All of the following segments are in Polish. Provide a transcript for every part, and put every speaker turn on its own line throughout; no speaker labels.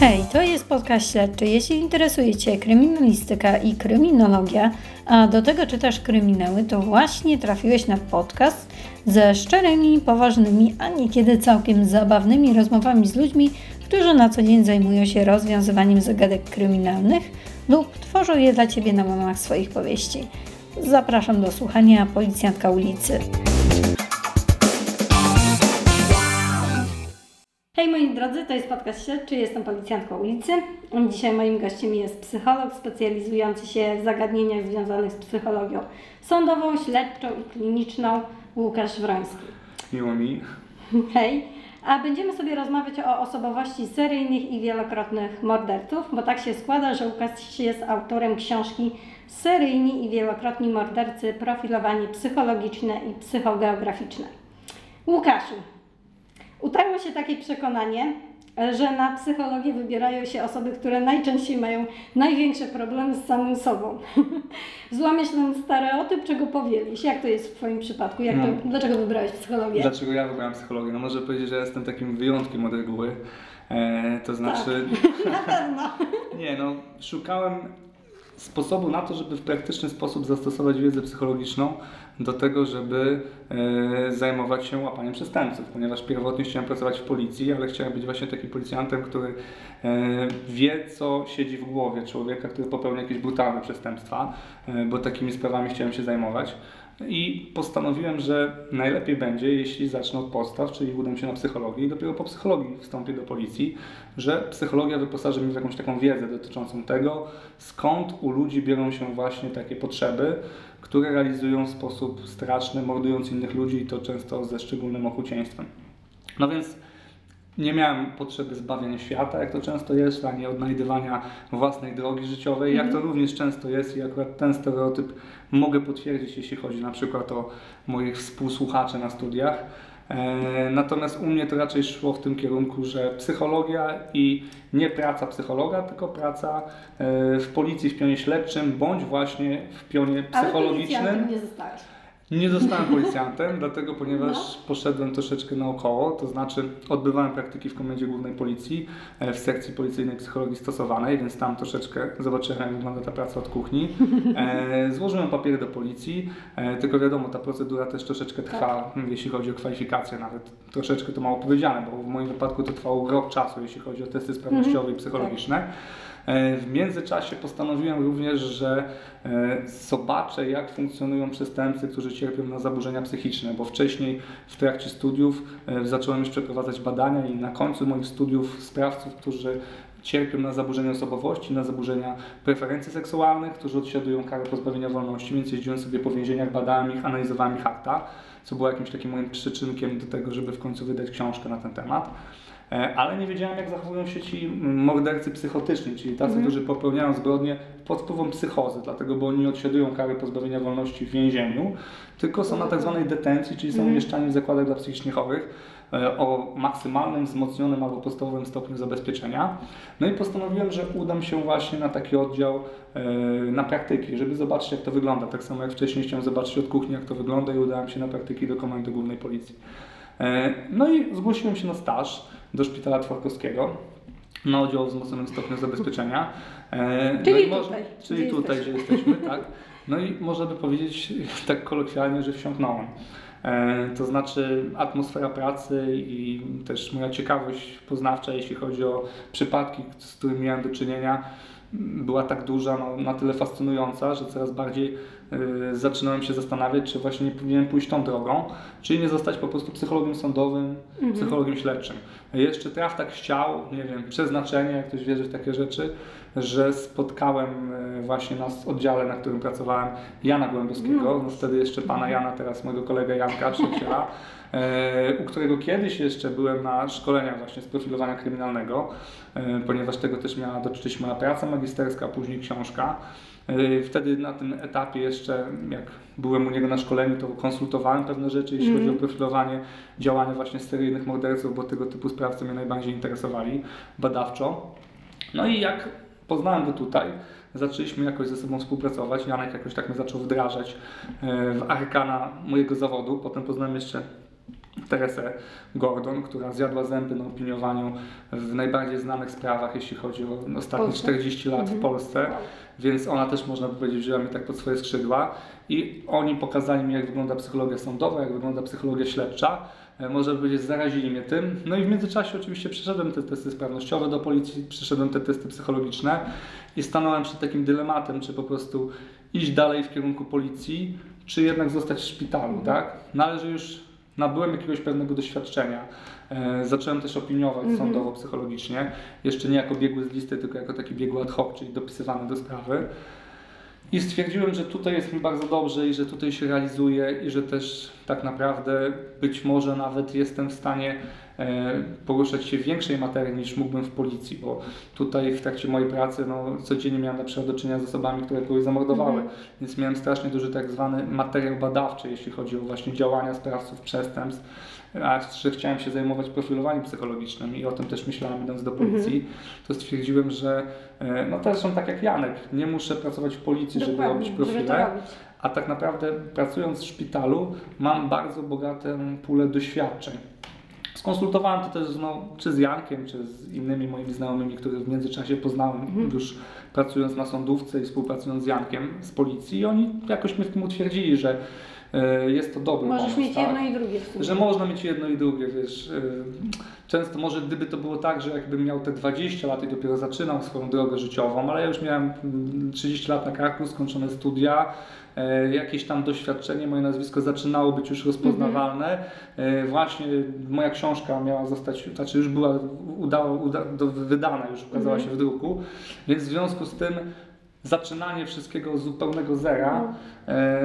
Hej, to jest podcast śledczy. Jeśli interesuje Cię kryminalistyka i kryminologia, a do tego czytasz kryminały, to właśnie trafiłeś na podcast ze szczerymi, poważnymi, a niekiedy całkiem zabawnymi rozmowami z ludźmi, którzy na co dzień zajmują się rozwiązywaniem zagadek kryminalnych lub tworzą je dla Ciebie na łamach swoich powieści. Zapraszam do słuchania Policjantka ulicy. Hej moi drodzy, to jest podcast śledczy, jestem policjantką ulicy. Dzisiaj moim gościem jest psycholog specjalizujący się w zagadnieniach związanych z psychologią sądową, śledczą i kliniczną Łukasz Wroński.
Miło mi.
Hej, a będziemy sobie rozmawiać o osobowości seryjnych i wielokrotnych morderców, bo tak się składa, że Łukasz jest autorem książki Seryjni i wielokrotni mordercy profilowanie psychologiczne i psychogeograficzne. Łukaszu, Utarło się takie przekonanie, że na psychologię wybierają się osoby, które najczęściej mają największe problemy z samym sobą. Złamiesz ten stereotyp, czego powielisz? Jak to jest w Twoim przypadku? Jak
No.
to, dlaczego wybrałeś psychologię?
Dlaczego ja wybrałem psychologię? No może powiedzieć, że jestem takim wyjątkiem od reguły. E, to znaczy,
Na pewno.
nie no, szukałem sposobu na to, żeby w praktyczny sposób zastosować wiedzę psychologiczną do tego, żeby e, zajmować się łapaniem przestępców, ponieważ pierwotnie chciałem pracować w policji, ale chciałem być właśnie takim policjantem, który e, wie, co siedzi w głowie człowieka, który popełnia jakieś brutalne przestępstwa, e, bo takimi sprawami chciałem się zajmować. I postanowiłem, że najlepiej będzie, jeśli zacznę od podstaw, czyli udam się na psychologię i dopiero po psychologii wstąpię do policji, że psychologia wyposaży mnie w jakąś taką wiedzę dotyczącą tego, skąd u ludzi biorą się właśnie takie potrzeby, które realizują w sposób straszny, mordując innych ludzi i to często ze szczególnym okrucieństwem. No więc nie miałem potrzeby zbawiania świata, jak to często jest, ani odnajdywania własnej drogi życiowej, jak to również często jest i akurat ten stereotyp mogę potwierdzić, jeśli chodzi na przykład o moich współsłuchaczy na studiach. E, Natomiast u mnie to raczej szło w tym kierunku, że psychologia i nie praca psychologa, tylko praca e, w policji w pionie śledczym, bądź właśnie w pionie
Ale
psychologicznym.
policjantem nie zostałeś.
Nie zostałem policjantem, dlatego ponieważ poszedłem troszeczkę naokoło, to znaczy odbywałem praktyki w Komendzie Głównej Policji e, w sekcji policyjnej psychologii stosowanej, więc tam troszeczkę zobaczyłem jak wygląda ta praca od kuchni. E, złożyłem papiery do policji, e, tylko wiadomo, ta procedura też troszeczkę trwa, m, jeśli chodzi o kwalifikacje, nawet troszeczkę to mało powiedziane, bo w moim wypadku to trwało rok czasu, jeśli chodzi o testy sprawnościowe i psychologiczne. E, W międzyczasie postanowiłem również, że e, zobaczę, jak funkcjonują przestępcy, którzy cierpią na zaburzenia psychiczne, bo wcześniej w trakcie studiów e, zacząłem już przeprowadzać badania i na końcu moich studiów sprawców, którzy cierpią na zaburzenia osobowości, na zaburzenia preferencji seksualnych, którzy odsiadują karę pozbawienia wolności, więc jeździłem sobie po więzieniach, badałem ich, analizowałem ich akta, co było jakimś takim moim przyczynkiem do tego, żeby w końcu wydać książkę na ten temat. E, ale nie wiedziałem, jak zachowują się ci mordercy psychotyczni, czyli tacy,
Mhm.
którzy popełniają zbrodnie pod wpływem psychozy, dlatego, bo oni nie odsiadują kary pozbawienia wolności w więzieniu, tylko są na tak zwanej detencji, czyli są
Mhm.
umieszczani w zakładach dla psychicznie chorych e, o maksymalnym, wzmocnionym albo podstawowym stopniu zabezpieczenia. No i postanowiłem, że udam się właśnie na taki oddział e, na praktyki, żeby zobaczyć, jak to wygląda. Tak samo jak wcześniej chciałem zobaczyć od kuchni, jak to wygląda i udałem się na praktyki do Komendy Głównej Policji. No i zgłosiłem się na staż do szpitala Tworkowskiego na oddział o wzmocnionym stopniu zabezpieczenia. E,
Czyli
no i moż-
tutaj,
Czyli
gdzie
tutaj, gdzie jesteśmy, tak. No i można by powiedzieć tak kolokwialnie, że wsiąknąłem. E, To znaczy atmosfera pracy i też moja ciekawość poznawcza, jeśli chodzi o przypadki, z którymi miałem do czynienia, była tak duża, no, na tyle fascynująca, że coraz bardziej zaczynałem się zastanawiać, czy właśnie nie powinienem pójść tą drogą, czyli nie zostać po prostu psychologiem sądowym,
Mhm.
psychologiem śledczym. Jeszcze traf tak chciał, nie wiem, przeznaczenie, jak ktoś wierzy w takie rzeczy, że spotkałem e, właśnie na oddziale, na którym pracowałem, Jana Głębowskiego, no wtedy jeszcze pana Jana, teraz mojego kolegę Janka, przyjaciela, e, u którego kiedyś jeszcze byłem na szkoleniach właśnie z profilowania kryminalnego, ponieważ tego też miała dotyczyć moja praca magisterska, a później książka. E, Wtedy na tym etapie jeszcze, jak byłem u niego na szkoleniu, to konsultowałem pewne rzeczy, jeśli
Mhm.
chodzi o profilowanie działania właśnie seryjnych morderców, bo tego typu sprawcy mnie najbardziej interesowali badawczo. No i jak poznałem go tutaj, zaczęliśmy jakoś ze sobą współpracować. Janek jakoś tak mnie zaczął wdrażać e, w arkana mojego zawodu. Potem poznałem jeszcze Teresę Gordon, która zjadła zęby na opiniowaniu w najbardziej znanych sprawach, jeśli chodzi o ostatnie
Polsce?
40 lat w
Mhm.
Polsce. Więc ona też, można by powiedzieć, wzięła mnie tak pod swoje skrzydła i oni pokazali mi, jak wygląda psychologia sądowa, jak wygląda psychologia śledcza. E, by powiedzieć, zarazili mnie tym. No i w międzyczasie oczywiście przeszedłem te testy sprawnościowe do policji, przeszedłem te testy psychologiczne i stanąłem przed takim dylematem, czy po prostu iść dalej w kierunku policji, czy jednak zostać w szpitalu, tak? No ale że już nabyłem jakiegoś pewnego doświadczenia. E, zacząłem też opiniować
Mhm.
sądowo-psychologicznie, jeszcze nie jako biegły z listy, tylko jako taki biegły ad hoc, czyli dopisywany do sprawy. I stwierdziłem, że tutaj jest mi bardzo dobrze i że tutaj się realizuję i że też tak naprawdę być może nawet jestem w stanie poruszać się w większej materii niż mógłbym w policji, bo tutaj w trakcie mojej pracy no, codziennie miałem na przykład do czynienia z osobami, które kogoś zamordowały,
Mhm.
więc miałem strasznie duży tak zwany materiał badawczy, jeśli chodzi o właśnie działania sprawców przestępstw, a że chciałem się zajmować profilowaniem psychologicznym i o tym też myślałem idąc do policji, to stwierdziłem, że e, no też są tak jak Janek, nie muszę pracować w policji, żeby
Dokładnie,
robić
żeby to
profile,
robić.
a tak naprawdę pracując w szpitalu mam bardzo bogatą pulę doświadczeń. Skonsultowałem to też no, czy z Jankiem, czy z innymi moimi znajomymi, których w międzyczasie poznałem
Mhm.
już pracując na sądówce i współpracując z Jankiem z policji i oni jakoś mnie w tym utwierdzili, że e, jest to dobry
Możesz
pomysł.
mieć
tak?
jedno i drugie.
Że można mieć jedno i drugie, wiesz. y, Często może gdyby to było tak, że jakbym miał te 20 lat i dopiero zaczynał swoją drogę życiową, ale ja już miałem mm, 30 lat na karku, skończone studia, e, jakieś tam doświadczenie, moje nazwisko zaczynało być już rozpoznawalne. E, Właśnie moja książka miała zostać, znaczy już była udało, uda, wydana, już ukazała
Mhm.
się w druku, więc w związku z tym zaczynanie wszystkiego z zupełnego zera,
No.
e,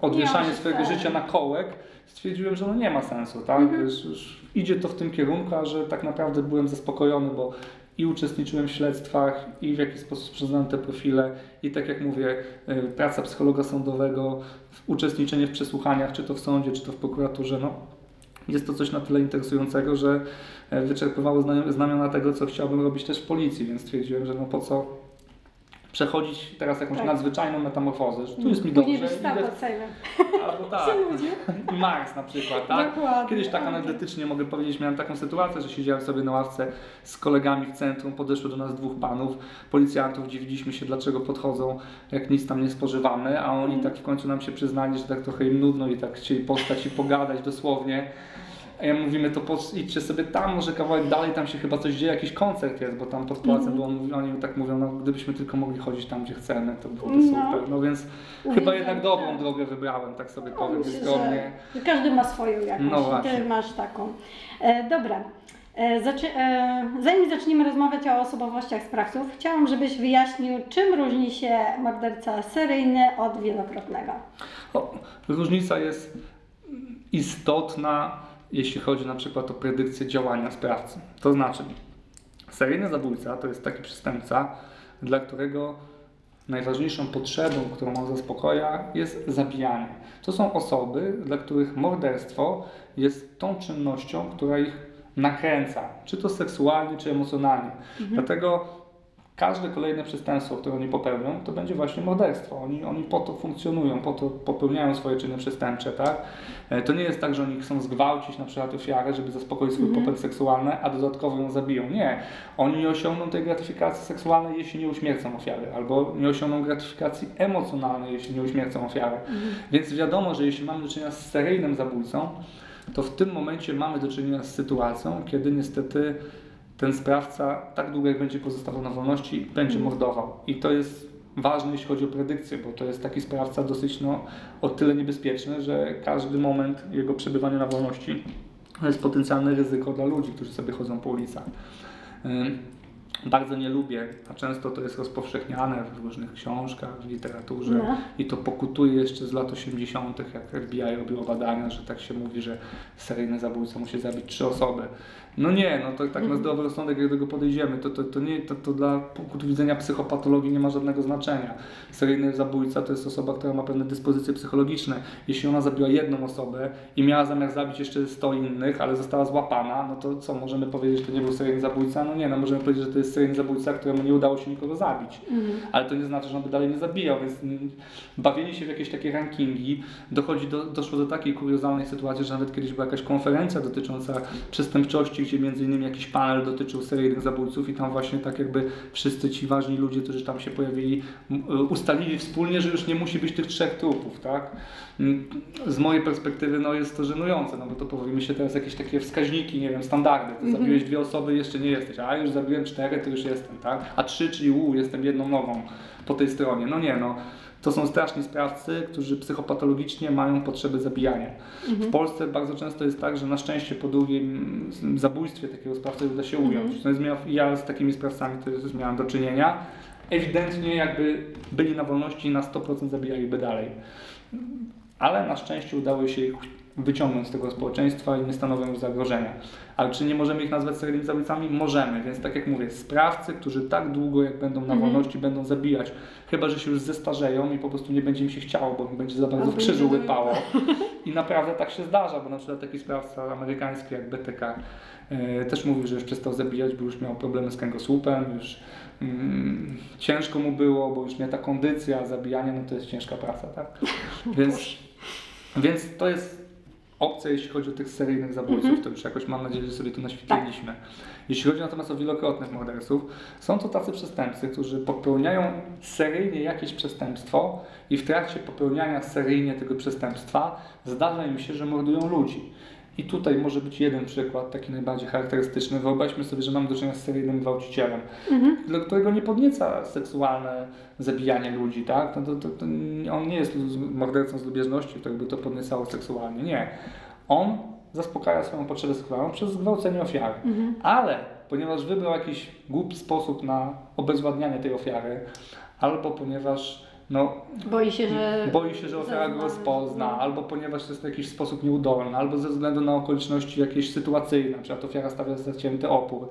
odwieszanie swojego życia na kołek, stwierdziłem, że no nie ma sensu, tak?
Mhm.
Wiesz, już idzie to w tym kierunku, a że tak naprawdę byłem zaspokojony, bo i uczestniczyłem w śledztwach, i w jakiś sposób przyznałem te profile, i tak jak mówię, e, praca psychologa sądowego, uczestniczenie w przesłuchaniach, czy to w sądzie, czy to w prokuraturze, no jest to coś na tyle interesującego, że e, wyczerpywało znamio- znamiona tego, co chciałbym robić też w policji, więc stwierdziłem, że no po co przechodzić teraz jakąś
Tak.
nadzwyczajną metamorfozę, że tu jest mi
Później
dobrze,
byś stał
idę- albo tak, Marx na przykład, tak?
Dokładnie.
Kiedyś tak anegdotycznie mogę powiedzieć, miałem taką sytuację, że siedziałem sobie na ławce z kolegami w centrum, podeszło do nas dwóch panów, policjantów, dziwiliśmy się dlaczego podchodzą, jak nic tam nie spożywamy, a oni tak w końcu nam się przyznali, że tak trochę im nudno i tak chcieli postać i pogadać dosłownie. A ja mówimy, to idźcie sobie tam, może kawałek dalej, tam się chyba coś dzieje, jakiś koncert jest, bo tam pod pałacem
Mhm.
było, mówi- oni tak mówią, no gdybyśmy tylko mogli chodzić tam, gdzie chcemy, to byłoby
No.
super. No więc chyba
Uwielbiam,
jednak dobrą
tak.
drogę wybrałem, tak sobie
No,
powiem
myślę,
skromnie.
że każdy ma swoją jakąś.
No właśnie.
Ty masz taką. E, dobra. E, zaczy, e, zanim zaczniemy rozmawiać o osobowościach sprawców, chciałam, żebyś wyjaśnił, czym różni się morderca seryjny od wielokrotnego.
O, różnica jest istotna, jeśli chodzi na przykład o predykcję działania sprawcy. To znaczy, seryjny zabójca to jest taki przestępca, dla którego najważniejszą potrzebą, którą on zaspokoja, jest zabijanie. To są osoby, dla których morderstwo jest tą czynnością, która ich nakręca, czy to seksualnie, czy emocjonalnie. Dlatego każde kolejne przestępstwo, które oni popełnią, to będzie właśnie morderstwo. Oni, oni po to funkcjonują, po to popełniają swoje czyny przestępcze, tak? E, To nie jest tak, że oni chcą zgwałcić na przykład ofiarę, żeby zaspokoić swój
Mhm.
popęd seksualny, a dodatkowo ją zabiją. Nie. Oni nie osiągną tej gratyfikacji seksualnej, jeśli nie uśmiercą ofiary, albo nie osiągną gratyfikacji emocjonalnej, jeśli nie uśmiercą ofiary. Więc wiadomo, że jeśli mamy do czynienia z seryjnym zabójcą, to w tym momencie mamy do czynienia z sytuacją, kiedy niestety ten sprawca tak długo jak będzie pozostawał na wolności, będzie mordował. I to jest ważne, jeśli chodzi o predykcję, bo to jest taki sprawca dosyć no, o tyle niebezpieczny, że każdy moment jego przebywania na wolności to jest potencjalne ryzyko dla ludzi, którzy sobie chodzą po ulicach. Bardzo nie lubię, a często to jest rozpowszechniane w różnych książkach, w literaturze
No.
i to pokutuje jeszcze z lat 80., jak FBI robiło badania, że tak się mówi, że seryjny zabójca musi zabić trzy osoby. No nie, no to tak na zdrowy rozsądek, jak do tego podejdziemy, to, to, to, nie, to, to dla punktu widzenia psychopatologii nie ma żadnego znaczenia. Seryjny zabójca to jest osoba, która ma pewne dyspozycje psychologiczne. Jeśli ona zabiła jedną osobę i miała zamiar zabić jeszcze 100 innych, ale została złapana, no to co, możemy powiedzieć, że to nie był seryjny zabójca? No nie, no możemy powiedzieć, że to jest seryjny zabójca, któremu nie udało się nikogo zabić.
Mhm.
Ale to nie znaczy, że on by dalej nie zabijał, więc bawienie się w jakieś takie rankingi dochodzi do, doszło do takiej kuriozalnej sytuacji, że nawet kiedyś była jakaś konferencja dotycząca przestępczości, gdzie między innymi jakiś panel dotyczył seryjnych zabójców i tam właśnie tak jakby wszyscy ci ważni ludzie, którzy tam się pojawili, y, ustalili wspólnie, że już nie musi być tych trzech trupów, tak? Mm, Z mojej perspektywy no, jest to żenujące, no bo to powinny się teraz jakieś takie wskaźniki, nie wiem, standardy. Ty
Mhm.
zabiłeś dwie osoby, jeszcze nie jesteś, a już zabiłem cztery, to już jestem, tak? A trzy, czyli u, jestem jedną nogą po tej stronie. No nie, no. To są straszni sprawcy, którzy psychopatologicznie mają potrzeby zabijania. W Polsce bardzo często jest tak, że na szczęście po drugim zabójstwie takiego sprawcy uda się ująć. No jest miał, ja z takimi sprawcami to jest, miałem do czynienia. Ewidentnie jakby byli na wolności i na 100% zabijaliby dalej. Ale na szczęście udało się ich wyciągnąć z tego społeczeństwa i nie stanowią już zagrożenia. Ale czy nie możemy ich nazwać seryjnymi zabójcami? Możemy, więc tak jak mówię, sprawcy, którzy tak długo jak będą na
Mhm.
wolności będą zabijać, chyba że się już zestarzeją i po prostu nie będzie im się chciało, bo im będzie za bardzo w krzyżu łypało. I naprawdę tak się zdarza, bo na przykład taki sprawca amerykański jak BTK e, też mówił, że już przestał zabijać, bo już miał problemy z kręgosłupem, już mm, ciężko mu było, bo już miał ta kondycja, zabijanie no to jest ciężka praca, tak? Więc, więc to jest opcja, jeśli chodzi o tych seryjnych zabójców,
Mhm.
to już jakoś mam nadzieję, że sobie to naświetliliśmy. Jeśli chodzi natomiast o wielokrotnych morderców, są to tacy przestępcy, którzy popełniają seryjnie jakieś przestępstwo i w trakcie popełniania seryjnie tego przestępstwa zdarza im się, że mordują ludzi. I tutaj może być jeden przykład, taki najbardziej charakterystyczny. Wyobraźmy sobie, że mamy do czynienia z seryjnym gwałcicielem,
Mhm.
dla którego nie podnieca seksualne zabijanie ludzi, tak? No to, to, to, on nie jest mordercą z lubieżności, który by to podniecało seksualnie. Nie. On zaspokaja swoją potrzebę seksualną przez zgwałcenie ofiary.
Mhm.
Ale ponieważ wybrał jakiś głupi sposób na obezwładnianie tej ofiary, albo ponieważ no,
Boi się, że.
boi się, że ofiara go rozpozna, albo ponieważ jest w jakiś sposób nieudolny, albo ze względu na okoliczności jakieś sytuacyjne, na przykład ofiara stawia zacięty opór,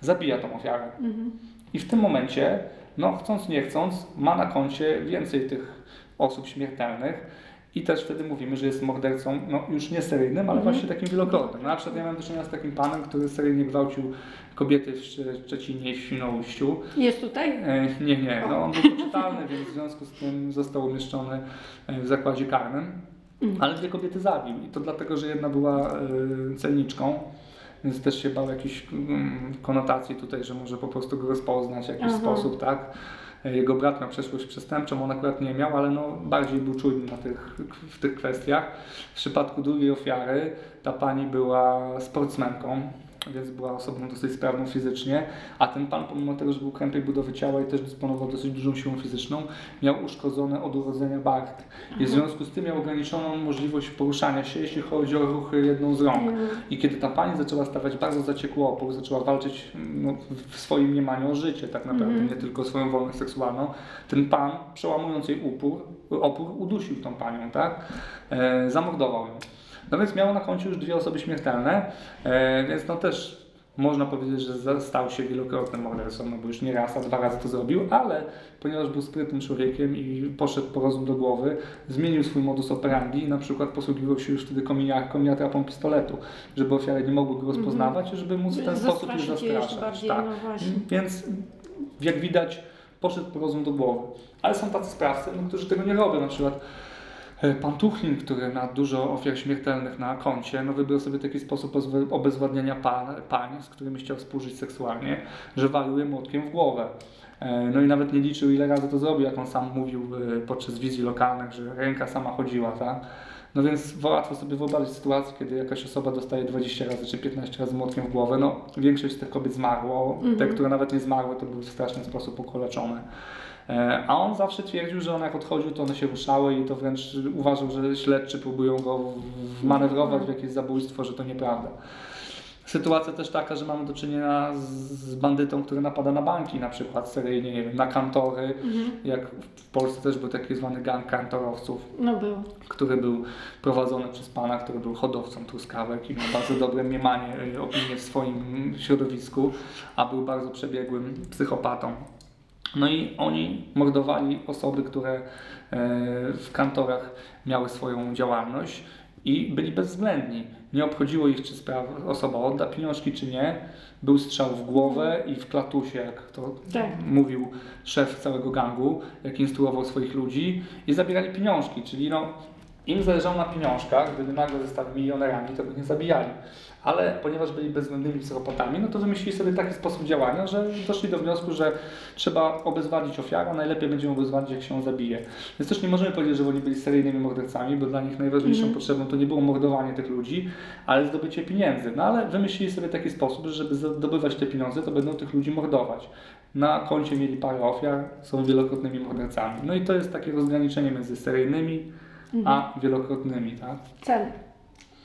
zabija tą ofiarę.
Mhm.
I w tym momencie, no chcąc nie chcąc, ma na koncie więcej tych osób śmiertelnych i też wtedy mówimy, że jest mordercą, no już nie seryjnym, ale
Mhm.
właśnie takim wielokrotnym. No, na przykład ja miałem do czynienia z takim panem, który seryjnie gwałcił kobiety w Szcz- Szczecinie w Świnoujściu.
Jest tutaj?
E, nie, nie, no on był poczytalny, więc w związku z tym został umieszczony e, w zakładzie karnym.
Mhm.
Ale dwie kobiety zabił i to dlatego, że jedna była e, celniczką, więc też się bał jakichś mm, konotacji tutaj, że może po prostu go rozpoznać w jakiś
Aha.
sposób, tak? E, Jego brat miał przeszłość przestępczą, on akurat nie miał, ale no bardziej był czujny na tych, w tych kwestiach. W przypadku drugiej ofiary ta pani była sportsmenką, więc była osobą dosyć sprawną fizycznie, a ten pan pomimo tego, że był krępej budowy ciała i też dysponował dosyć dużą siłą fizyczną, miał uszkodzone od urodzenia bark i w związku z tym miał ograniczoną możliwość poruszania się, jeśli chodzi o ruchy jedną z rąk.
Mhm.
I kiedy ta pani zaczęła stawiać bardzo zaciekły opór, zaczęła walczyć no, w swoim mniemaniu o życie tak naprawdę,
Mhm.
nie tylko o swoją wolność seksualną, ten pan, przełamując jej upór, opór, udusił tą panią, tak? E, zamordował ją. No więc miało na koncie już dwie osoby śmiertelne, e, więc no też można powiedzieć, że stał się wielokrotnym mordercą, no bo już nie raz, a dwa razy to zrobił, ale ponieważ był sprytnym człowiekiem i poszedł po rozum do głowy, zmienił swój modus operandi i na przykład posługiwał się już wtedy kominiarką i atrapą pistoletu, żeby ofiary nie mogły go rozpoznawać i żeby móc w ten sposób już zastraszać.
bardziej,
tak.
no właśnie.
Więc jak widać, poszedł po rozum do głowy. Ale są tacy sprawcy, no, którzy tego nie robią. Na przykład e, pan Tuchlin, który ma dużo ofiar śmiertelnych na koncie, no wybrał sobie taki sposób obezwładniania pan, pań, z którymi chciał współżyć seksualnie, że walił je młotkiem w głowę. E, No i nawet nie liczył, ile razy to zrobił, jak on sam mówił e, podczas wizji lokalnych, że ręka sama chodziła, tak? No więc łatwo sobie wyobrazić sytuację, kiedy jakaś osoba dostaje 20 razy czy 15 razy młotkiem w głowę. No, większość z tych kobiet zmarło. Te,
Mhm.
które nawet nie zmarły, to były w straszny sposób ukoleczone. E, A on zawsze twierdził, że on jak odchodził, to one się ruszały i to wręcz uważał, że śledczy próbują go wmanewrować w jakieś zabójstwo, że to nieprawda. Sytuacja też taka, że mamy do czynienia z- bandytą, który napada na banki na przykład seryjnie, nie wiem, na kantory,
Mhm.
jak w Polsce też był taki zwany gang kantorowców,
No był.
który był prowadzony przez pana, który był hodowcą truskawek i miał bardzo dobre mniemanie, y, opinie w swoim środowisku, a był bardzo przebiegłym psychopatą. No i oni mordowali osoby, które e, w kantorach miały swoją działalność i byli bezwzględni. Nie obchodziło ich, czy sprawa, osoba odda pieniążki, czy nie. Był strzał w głowę i w klatusie, jak to
Tak.
mówił szef całego gangu, jak instruował swoich ludzi i zabierali pieniążki, czyli no, im zależało na pieniążkach, gdyby nagle zostali milionerami, to by nie zabijali. Ale ponieważ byli bezwzględnymi psychopatami, no to wymyślili sobie taki sposób działania, że doszli do wniosku, że trzeba obezwładnić ofiarę, a najlepiej będzie ją obezwładnić, jak się ją zabije. Więc też nie możemy powiedzieć, że oni byli seryjnymi mordercami, bo dla nich najważniejszą
Mhm.
potrzebą to nie było mordowanie tych ludzi, ale zdobycie pieniędzy. No ale wymyślili sobie taki sposób, że żeby zdobywać te pieniądze, to będą tych ludzi mordować. Na koncie mieli parę ofiar, są wielokrotnymi mordercami. No i to jest takie rozgraniczenie między seryjnymi a wielokrotnymi, tak?
Cel.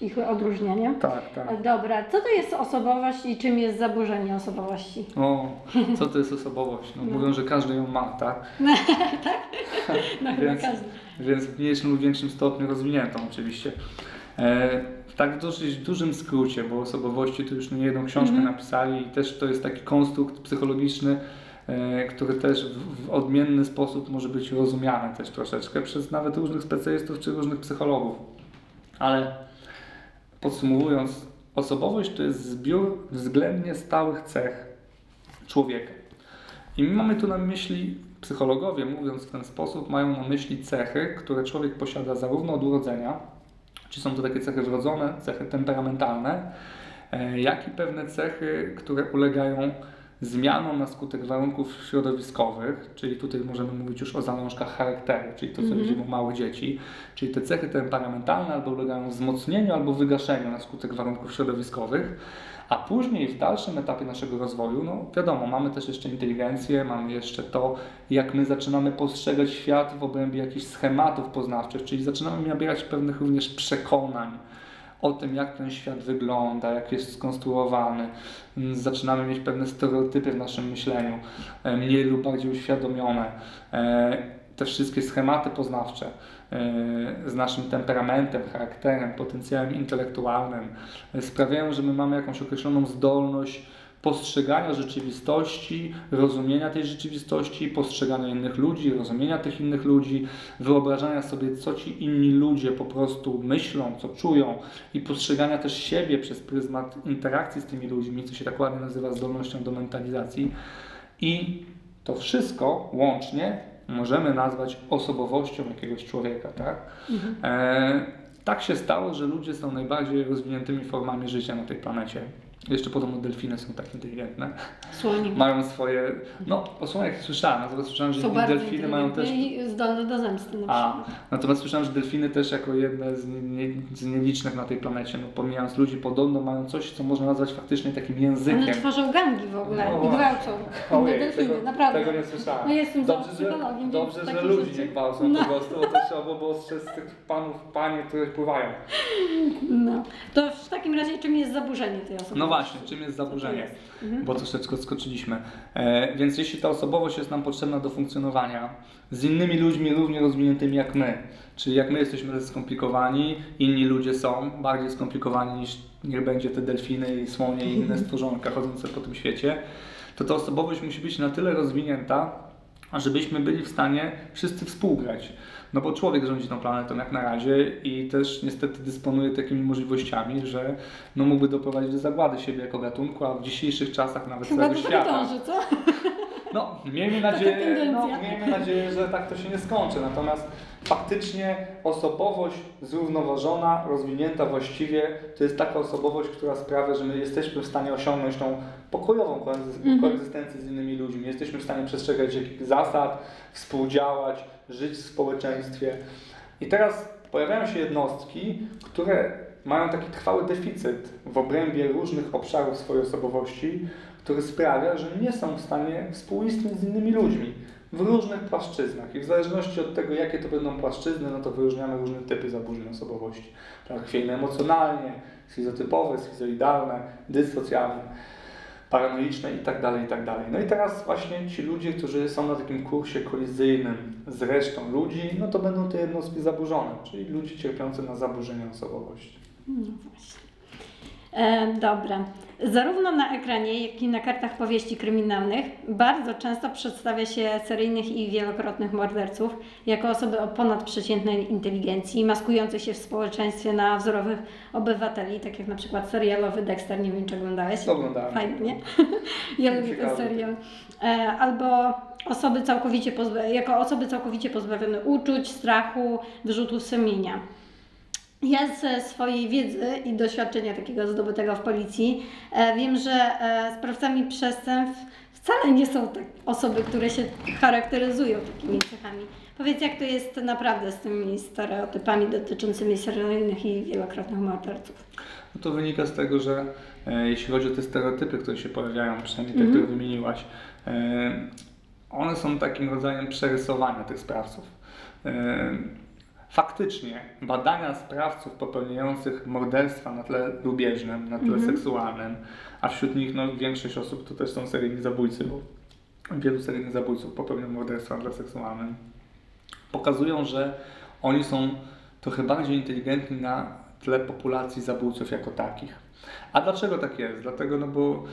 Ich odróżnienie.
Tak, tak.
Dobra, co to jest osobowość i czym jest zaburzenie osobowości?
O, co to jest osobowość? No,
No.
mówią, że każdy ją ma, tak?
No chyba
Więc-
każdy.
Więc w mniejszym lub większym stopniu rozwiniętą oczywiście. E, tak w dosyć dużym skrócie, bo osobowości to już nie jedną książkę
Mhm.
napisali i też to jest taki konstrukt psychologiczny, który też w, w odmienny sposób może być rozumiany też troszeczkę przez nawet różnych specjalistów czy różnych psychologów. Ale podsumowując, osobowość to jest zbiór względnie stałych cech człowieka. I my mamy tu na myśli, psychologowie mówiąc w ten sposób, mają na myśli cechy, które człowiek posiada zarówno od urodzenia, czy są to takie cechy wrodzone, cechy temperamentalne, e, jak i pewne cechy, które ulegają zmianom na skutek warunków środowiskowych, czyli tutaj możemy mówić już o zalążkach charakteru, czyli to, co
Mhm.
widzimy u małych dzieci, czyli te cechy temperamentalne albo ulegają wzmocnieniu, albo wygaszeniu na skutek warunków środowiskowych, a później w dalszym etapie naszego rozwoju, no wiadomo, mamy też jeszcze inteligencję, mamy jeszcze to, jak my zaczynamy postrzegać świat w obrębie jakichś schematów poznawczych, czyli zaczynamy nabierać pewnych również przekonań o tym, jak ten świat wygląda, jak jest skonstruowany. Mm, Zaczynamy mieć pewne stereotypy w naszym myśleniu, e, mniej lub bardziej uświadomione. E, Te wszystkie schematy poznawcze e, z naszym temperamentem, charakterem, potencjałem intelektualnym sprawiają, że my mamy jakąś określoną zdolność postrzegania rzeczywistości, rozumienia tej rzeczywistości, postrzegania innych ludzi, rozumienia tych innych ludzi, wyobrażania sobie, co ci inni ludzie po prostu myślą, co czują i postrzegania też siebie przez pryzmat interakcji z tymi ludźmi, co się tak ładnie nazywa zdolnością do mentalizacji. I to wszystko łącznie możemy nazwać osobowością jakiegoś człowieka, tak?
Mhm.
E, tak się stało, że ludzie są najbardziej rozwiniętymi formami życia na tej planecie. Jeszcze podobno delfiny są tak inteligentne.
Słonie.
Mają swoje. No, o słoniach słyszałem, natomiast słyszałem, że delfiny mają też.
i zdolne do zemsty na
A,
przykład.
natomiast słyszałem, że delfiny też jako jedne z, nie, z nielicznych na tej planecie, no pomijając ludzi, podobno mają coś, co można nazwać faktycznie takim
One
językiem.
tworzą gangi w ogóle
No
i gwałcą
Ojej,
delfiny,
tego,
naprawdę.
tego nie słyszałem.
No jestem
dobrze, że, dobrze, że ludzi
rzeczy-
nie gwałcą
No.
po prostu, bo to trzeba było ostrzec tych panów, panie, które pływają.
No. To w takim razie czym jest zaburzenie tej osoby?
No właśnie, czym jest zaburzenie?
Mhm.
Bo troszeczkę skoczyliśmy. E, więc jeśli ta osobowość jest nam potrzebna do funkcjonowania z innymi ludźmi równie rozwiniętymi jak my, czyli jak my jesteśmy skomplikowani, inni ludzie są bardziej skomplikowani niż niech będzie te delfiny i słonie i inne stworzonka chodzące po tym świecie, to ta osobowość musi być na tyle rozwinięta, żebyśmy byli w stanie wszyscy współgrać. No bo człowiek rządzi tą planetą jak na razie i też niestety dysponuje takimi możliwościami, że no mógłby doprowadzić do zagłady siebie jako gatunku, a w dzisiejszych czasach nawet
Chyba
całego świata.
dąży, co?
No, miejmy nadzieję, no, miejmy nadzieję, że tak to się nie skończy. Natomiast faktycznie osobowość zrównoważona, rozwinięta właściwie, to jest taka osobowość, która sprawia, że my jesteśmy w stanie osiągnąć tą pokojową
Mhm.
koegzystencję z innymi ludźmi. Jesteśmy w stanie przestrzegać jakichś zasad, współdziałać, żyć w społeczeństwie. I teraz pojawiają się jednostki, które mają taki trwały deficyt w obrębie różnych obszarów swojej osobowości, który sprawia, że nie są w stanie współistnieć z innymi ludźmi w różnych płaszczyznach. I w zależności od tego, jakie to będą płaszczyzny, no to wyróżniamy różne typy zaburzeń osobowości. Tak, chwiejne emocjonalnie, schizotypowe, schizoidalne, dysocjalne, paranoiczne i tak dalej, i tak. No i teraz właśnie ci ludzie, którzy są na takim kursie kolizyjnym z resztą ludzi, no to będą te jednostki zaburzone, czyli ludzie cierpiący na zaburzenia osobowości.
No właśnie. E, dobra. Zarówno na ekranie, jak i na kartach powieści kryminalnych bardzo często przedstawia się seryjnych i wielokrotnych morderców jako osoby o ponadprzeciętnej inteligencji, maskujących się w społeczeństwie na wzorowych obywateli, tak jak na przykład serialowy Dexter, nie wiem czy oglądałeś.
Oglądałem.
Fajnie, nie? ja lubię ten serial. E, albo osoby całkowicie pozba- jako osoby całkowicie pozbawione uczuć, strachu, wyrzutów sumienia. Ja ze swojej wiedzy i doświadczenia takiego zdobytego w policji e, wiem, że e, sprawcami przestępstw wcale nie są tak osoby, które się charakteryzują takimi cechami. Powiedz, jak to jest naprawdę z tymi stereotypami dotyczącymi seryjnych i wielokrotnych morderców?
No to wynika z tego, że e, jeśli chodzi o te stereotypy, które się pojawiają, przynajmniej te,
Mhm.
które wymieniłaś, e, one są takim rodzajem przerysowania tych sprawców. E, faktycznie badania sprawców popełniających morderstwa na tle lubieżnym, na tle
Mhm.
seksualnym, a wśród nich no, większość osób to też są seryjni zabójcy, bo wielu seryjnych zabójców popełnia morderstwa na tle seksualnym, pokazują, że oni są trochę bardziej inteligentni na tle populacji zabójców jako takich. A dlaczego tak jest? Dlatego, no bo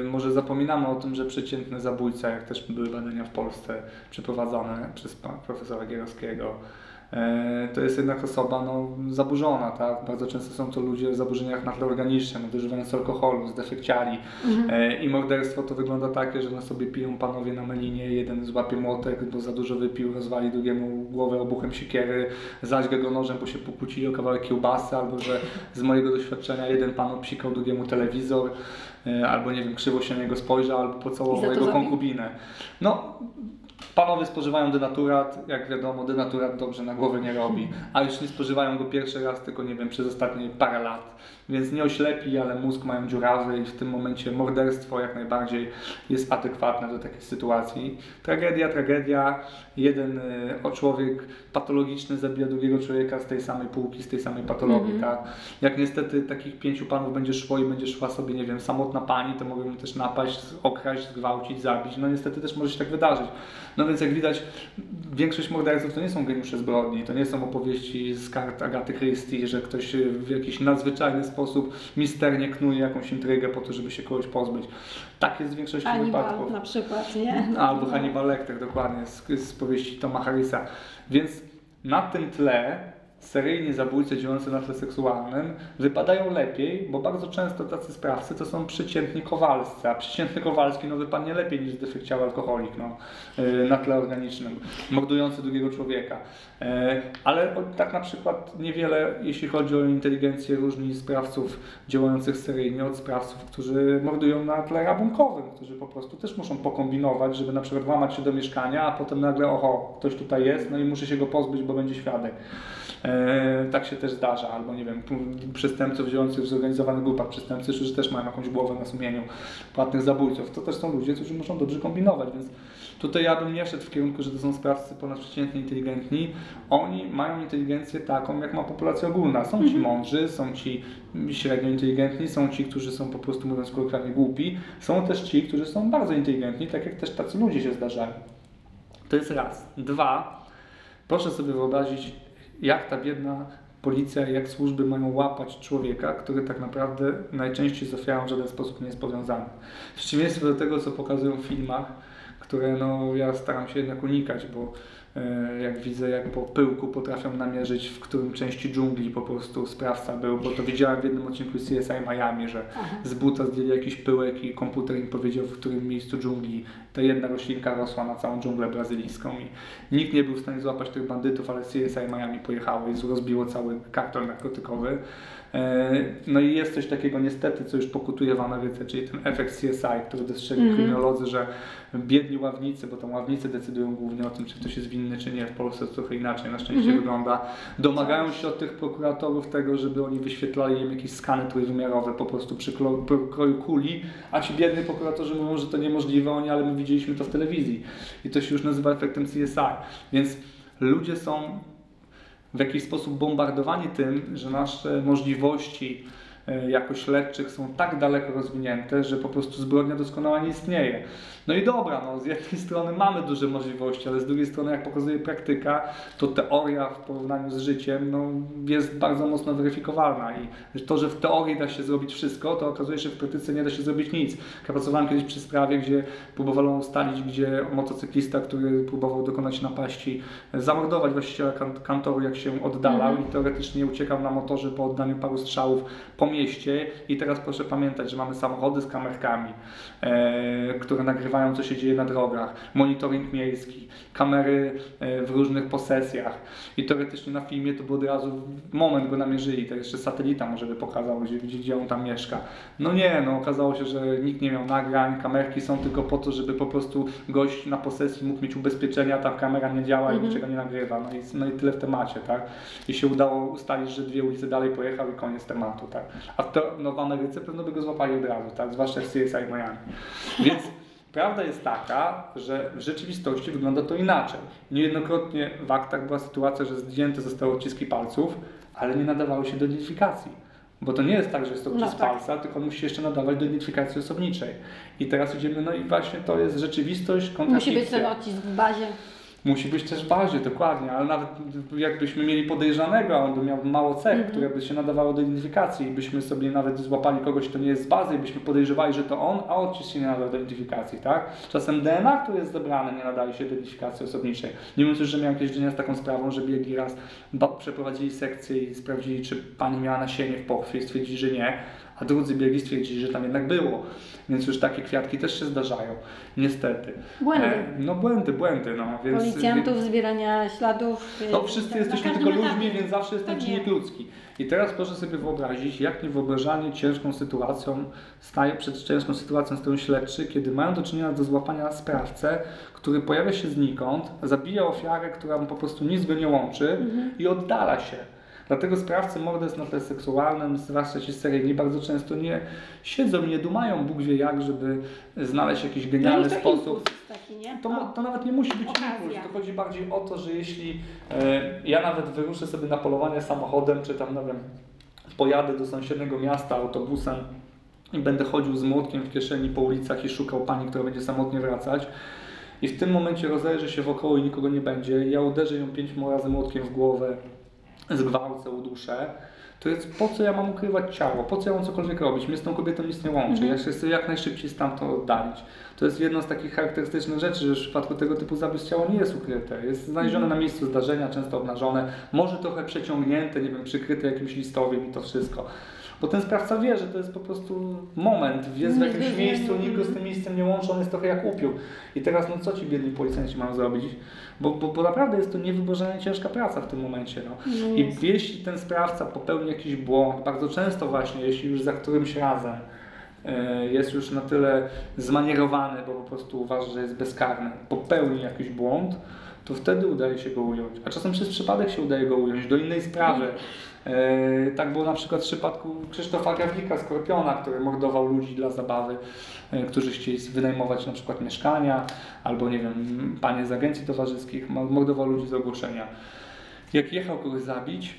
y, może zapominamy o tym, że przeciętny zabójca, jak też były badania w Polsce przeprowadzone przez profesora Gierowskiego, to jest jednak osoba no, zaburzona, tak? Bardzo często są to ludzie o zaburzeniach na tle organicznym, nadużywający alkoholu, zdefekciali, E, I morderstwo to wygląda takie, że no sobie piją panowie na melinie, jeden złapie młotek, bo za dużo wypił, rozwali drugiemu głowę obuchem siekiery, zaźga go nożem, bo się pokłócili o kawałek kiełbasy, albo że z mojego doświadczenia jeden pan obsikał drugiemu telewizor, e, albo nie wiem, krzywo się na niego spojrzał, albo pocałował jego
zabił?
konkubinę. No, Panowie spożywają denaturat, jak wiadomo, denaturat dobrze na głowę nie robi, a już nie spożywają go pierwszy raz, tylko nie wiem, przez ostatnie parę lat. Więc nie oślepi, ale mózg mają dziurawy i w tym momencie morderstwo jak najbardziej jest adekwatne do takiej sytuacji. Tragedia, tragedia. Jeden y, człowiek patologiczny zabija drugiego człowieka z tej samej półki, z tej samej patologii,
Mhm.
tak? Jak niestety takich pięciu panów będzie szło i będzie szła sobie, nie wiem, samotna pani, to mogą też napaść, okraść, zgwałcić, zabić. No niestety też może się tak wydarzyć. No więc jak widać, większość morderców to nie są geniusze zbrodni, to nie są opowieści z kart Agaty Christie, że ktoś w jakiś nadzwyczajny sposób misternie knuje jakąś intrygę po to, żeby się kogoś pozbyć. Tak jest w większości
Hannibal
wypadków.
na przykład, nie?
Albo Hannibal Lecter, dokładnie, z, z powieści Toma Harrisa. Więc na tym tle seryjni zabójcy działający na tle seksualnym wypadają lepiej, bo bardzo często tacy sprawcy to są przeciętni kowalscy, a przeciętny kowalski no, wypadnie lepiej niż zdefekciały alkoholik no, yy, na tle organicznym, mordujący drugiego człowieka. Yy, ale tak na przykład niewiele, jeśli chodzi o inteligencję, różni sprawców działających seryjnie od sprawców, którzy mordują na tle rabunkowym, którzy po prostu też muszą pokombinować, żeby na przykład włamać się do mieszkania, a potem nagle oho, ktoś tutaj jest, no i muszę się go pozbyć, bo będzie świadek. E, tak się też zdarza, albo nie wiem, przestępców działających w zorganizowanych grupach przestępców, którzy też mają jakąś głowę na sumieniu, płatnych zabójców. To też są ludzie, którzy muszą dobrze kombinować, więc tutaj ja bym nie szedł w kierunku, że to są sprawcy ponadprzeciętnie inteligentni. Oni mają inteligencję taką, jak ma populacja ogólna. Są ci mądrzy, są ci średnio inteligentni, są ci, którzy są po prostu mówiąc kolokwialnie głupi, są też ci, którzy są bardzo inteligentni, tak jak też tacy ludzie się zdarzają. To jest raz. Dwa, proszę sobie wyobrazić, jak ta biedna policja, jak służby mają łapać człowieka, który tak naprawdę najczęściej z ofiarą w żaden sposób nie jest powiązany. W przeciwieństwie do tego, co pokazują w filmach, które no, ja staram się jednak unikać, bo jak widzę, jak po pyłku potrafią namierzyć, w którym części dżungli po prostu sprawca był, bo to widziałem w jednym odcinku CSI Miami, że z buta zdjęli jakiś pyłek i komputer im powiedział, w którym miejscu dżungli ta jedna roślinka rosła na całą dżunglę brazylijską i nikt nie był w stanie złapać tych bandytów, ale CSI Miami pojechało i rozbiło cały karton narkotykowy. E, No i jest coś takiego niestety, co już pokutuje w Ameryce, czyli ten efekt CSI, który dostrzegli
Mhm.
kryminolodzy, że biedni ławnicy, bo tam ławnicy decydują głównie o tym, czy ktoś jest winny, czy nie. W Polsce to trochę inaczej na szczęście
Mhm.
wygląda. Domagają się od tych prokuratorów tego, żeby oni wyświetlali im jakieś skany trójwymiarowe po prostu przy kroju kuli, a ci biedni prokuratorzy mówią, że to niemożliwe, oni, ale my widzieliśmy to w telewizji. I to się już nazywa efektem CSI. Więc ludzie są w jakiś sposób bombardowani tym, że nasze możliwości e, jako śledczych są tak daleko rozwinięte, że po prostu zbrodnia doskonała nie istnieje. No i dobra, no, z jednej strony mamy duże możliwości, ale z drugiej strony, jak pokazuje praktyka, to teoria w porównaniu z życiem no, jest bardzo mocno weryfikowalna i to, że w teorii da się zrobić wszystko, to okazuje się, że w praktyce nie da się zrobić nic. Ja pracowałem kiedyś przy sprawie, gdzie próbowano ustalić, gdzie motocyklista, który próbował dokonać napaści, zamordować właściciela kan- kantoru, jak się oddalał i teoretycznie uciekał na motorze po oddaniu paru strzałów po mieście. I teraz proszę pamiętać, że mamy samochody z kamerkami, e, które nagrywają, co się dzieje na drogach, monitoring miejski, kamery e, w różnych posesjach i teoretycznie na filmie to by od razu moment go namierzyli, to jeszcze satelita może by pokazał, gdzie, gdzie, on tam mieszka. No nie, no okazało się, że nikt nie miał nagrań, kamerki są tylko po to, żeby po prostu gość na posesji mógł mieć ubezpieczenia, tam kamera nie działa i niczego nie nagrywa, no i, no i tyle w temacie, tak? I się udało ustalić, że dwie ulice dalej pojechał i koniec tematu, tak? A w, to, no w Ameryce pewno by go złapali od razu, tak? Zwłaszcza w CSI Miami. Więc Prawda jest taka, że w rzeczywistości wygląda to inaczej. Niejednokrotnie w aktach była sytuacja, że zdjęte zostały odciski palców, ale nie nadawały się do identyfikacji. Bo to nie jest tak, że jest to
No
odcisk
tak.
palca, tylko on musi się jeszcze nadawać do identyfikacji osobniczej. I teraz idziemy, no i właśnie to jest rzeczywistość kontra
Musi być ten odcisk w bazie.
Musi być też w bazie, dokładnie, ale nawet jakbyśmy mieli podejrzanego, a on by miał mało cech,
Mhm.
które by się nadawały do identyfikacji i byśmy sobie nawet złapali kogoś, kto nie jest z bazy i byśmy podejrzewali, że to on, a odcisk się nie nadaje do identyfikacji, tak? Czasem DNA, które jest zebrane, nie nadaje się do identyfikacji osobniczej. Nie mówiąc już, że miałem kiedyś do z taką sprawą, że biegli raz, przeprowadzili sekcję i sprawdzili, czy pani miała nasienie w pochwie i stwierdzili, że nie, a drudzy biegli stwierdzili, że tam jednak było. Więc już takie kwiatki też się zdarzają, niestety.
Błędy.
E, no błędy, błędy, no. Więc,
Policjantów, zbierania śladów.
no wszyscy jesteśmy tylko ludźmi,
etapie.
więc zawsze jest ten
Pewnie.
czynnik ludzki. I teraz proszę sobie wyobrazić, jak niewyobrażalnie ciężką sytuacją staje, przed ciężką sytuacją stoją śledczy, kiedy mają do czynienia do złapania sprawcę, który pojawia się znikąd, zabija ofiarę, która mu po prostu nic go nie łączy
Mhm.
i oddala się. Dlatego sprawcy morderstw na tle seksualnym, zwłaszcza ci seryjni, bardzo często nie siedzą i nie dumają Bóg wie jak, żeby znaleźć jakiś
No
genialny
to
sposób.
taki?
To, to nawet nie musi być impuls, to chodzi bardziej o to, że jeśli e, ja nawet wyruszę sobie na polowanie samochodem, czy tam, nie wiem, pojadę do sąsiedniego miasta autobusem i będę chodził z młotkiem w kieszeni po ulicach i szukał pani, która będzie samotnie wracać. I w tym momencie rozejrzę się wokoło i nikogo nie będzie, ja uderzę ją pięć razy młotkiem w głowę, zgwałcę, uduszę, to jest po co ja mam ukrywać ciało, po co ja mam cokolwiek robić, mnie z tą kobietą nic nie łączy, ja się chcę jak najszybciej stamtąd oddalić. To jest jedna z takich charakterystycznych rzeczy, że w przypadku tego typu zabójstw ciało nie jest ukryte, jest znalezione na miejscu zdarzenia, często obnażone, może trochę przeciągnięte, nie wiem, przykryte jakimś listowiem i to wszystko. Bo ten sprawca wie, że to jest po prostu moment, jest w jakimś miejscu, nikt go z tym miejscem nie łączy, on jest trochę jak upiór. I teraz no co ci biedni policjanci mają zrobić? Bo, bo, bo naprawdę jest to niewyobrażalnie ciężka praca w tym momencie. No.
No
I jeśli ten sprawca popełni jakiś błąd, bardzo często właśnie, jeśli już za którymś razem e, jest już na tyle zmanierowany, bo po prostu uważa, że jest bezkarny, popełni jakiś błąd, to wtedy udaje się go ująć. A czasem przez przypadek się udaje go ująć do innej sprawy. E, tak było na przykład w przypadku Krzysztofa Gawlika, Skorpiona, który mordował ludzi dla zabawy, e, którzy chcieli wynajmować na przykład mieszkania, albo nie wiem, panie z agencji towarzyskich, mo- mordował ludzi z ogłoszenia. Jak jechał kogoś zabić,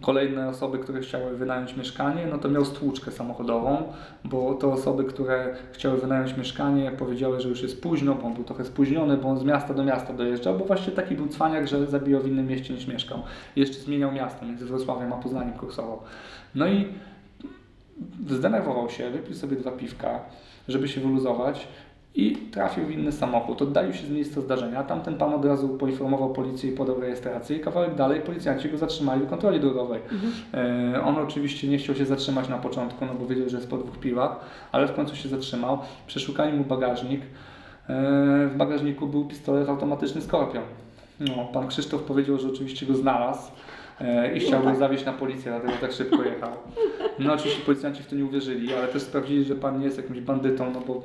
kolejne osoby, które chciały wynająć mieszkanie, no to miał stłuczkę samochodową, bo te osoby, które chciały wynająć mieszkanie, powiedziały, że już jest późno, bo on był trochę spóźniony, bo on z miasta do miasta dojeżdżał, bo właśnie taki był cwaniak, że zabijał w innym mieście niż mieszkał. Jeszcze zmieniał miasto, między Wrocławiem a Poznaniem kursował. No i zdenerwował się, wypił sobie dwa piwka, żeby się wyluzować i trafił w inny samochód. Oddalił się z miejsca zdarzenia. Tamten pan od razu poinformował policję i podał rejestrację. I kawałek dalej policjanci go zatrzymali w kontroli drogowej. E, on oczywiście nie chciał się zatrzymać na początku, no bo wiedział, że jest po dwóch piwach, ale w końcu się zatrzymał. Przeszukali mu bagażnik. E, w bagażniku był pistolet automatyczny Skorpion. No, pan Krzysztof powiedział, że oczywiście go znalazł. e, I chciał go zawieźć na policję, dlatego tak szybko jechał. No oczywiście policjanci w to nie uwierzyli, ale też sprawdzili, że pan nie jest jakimś bandytą, no bo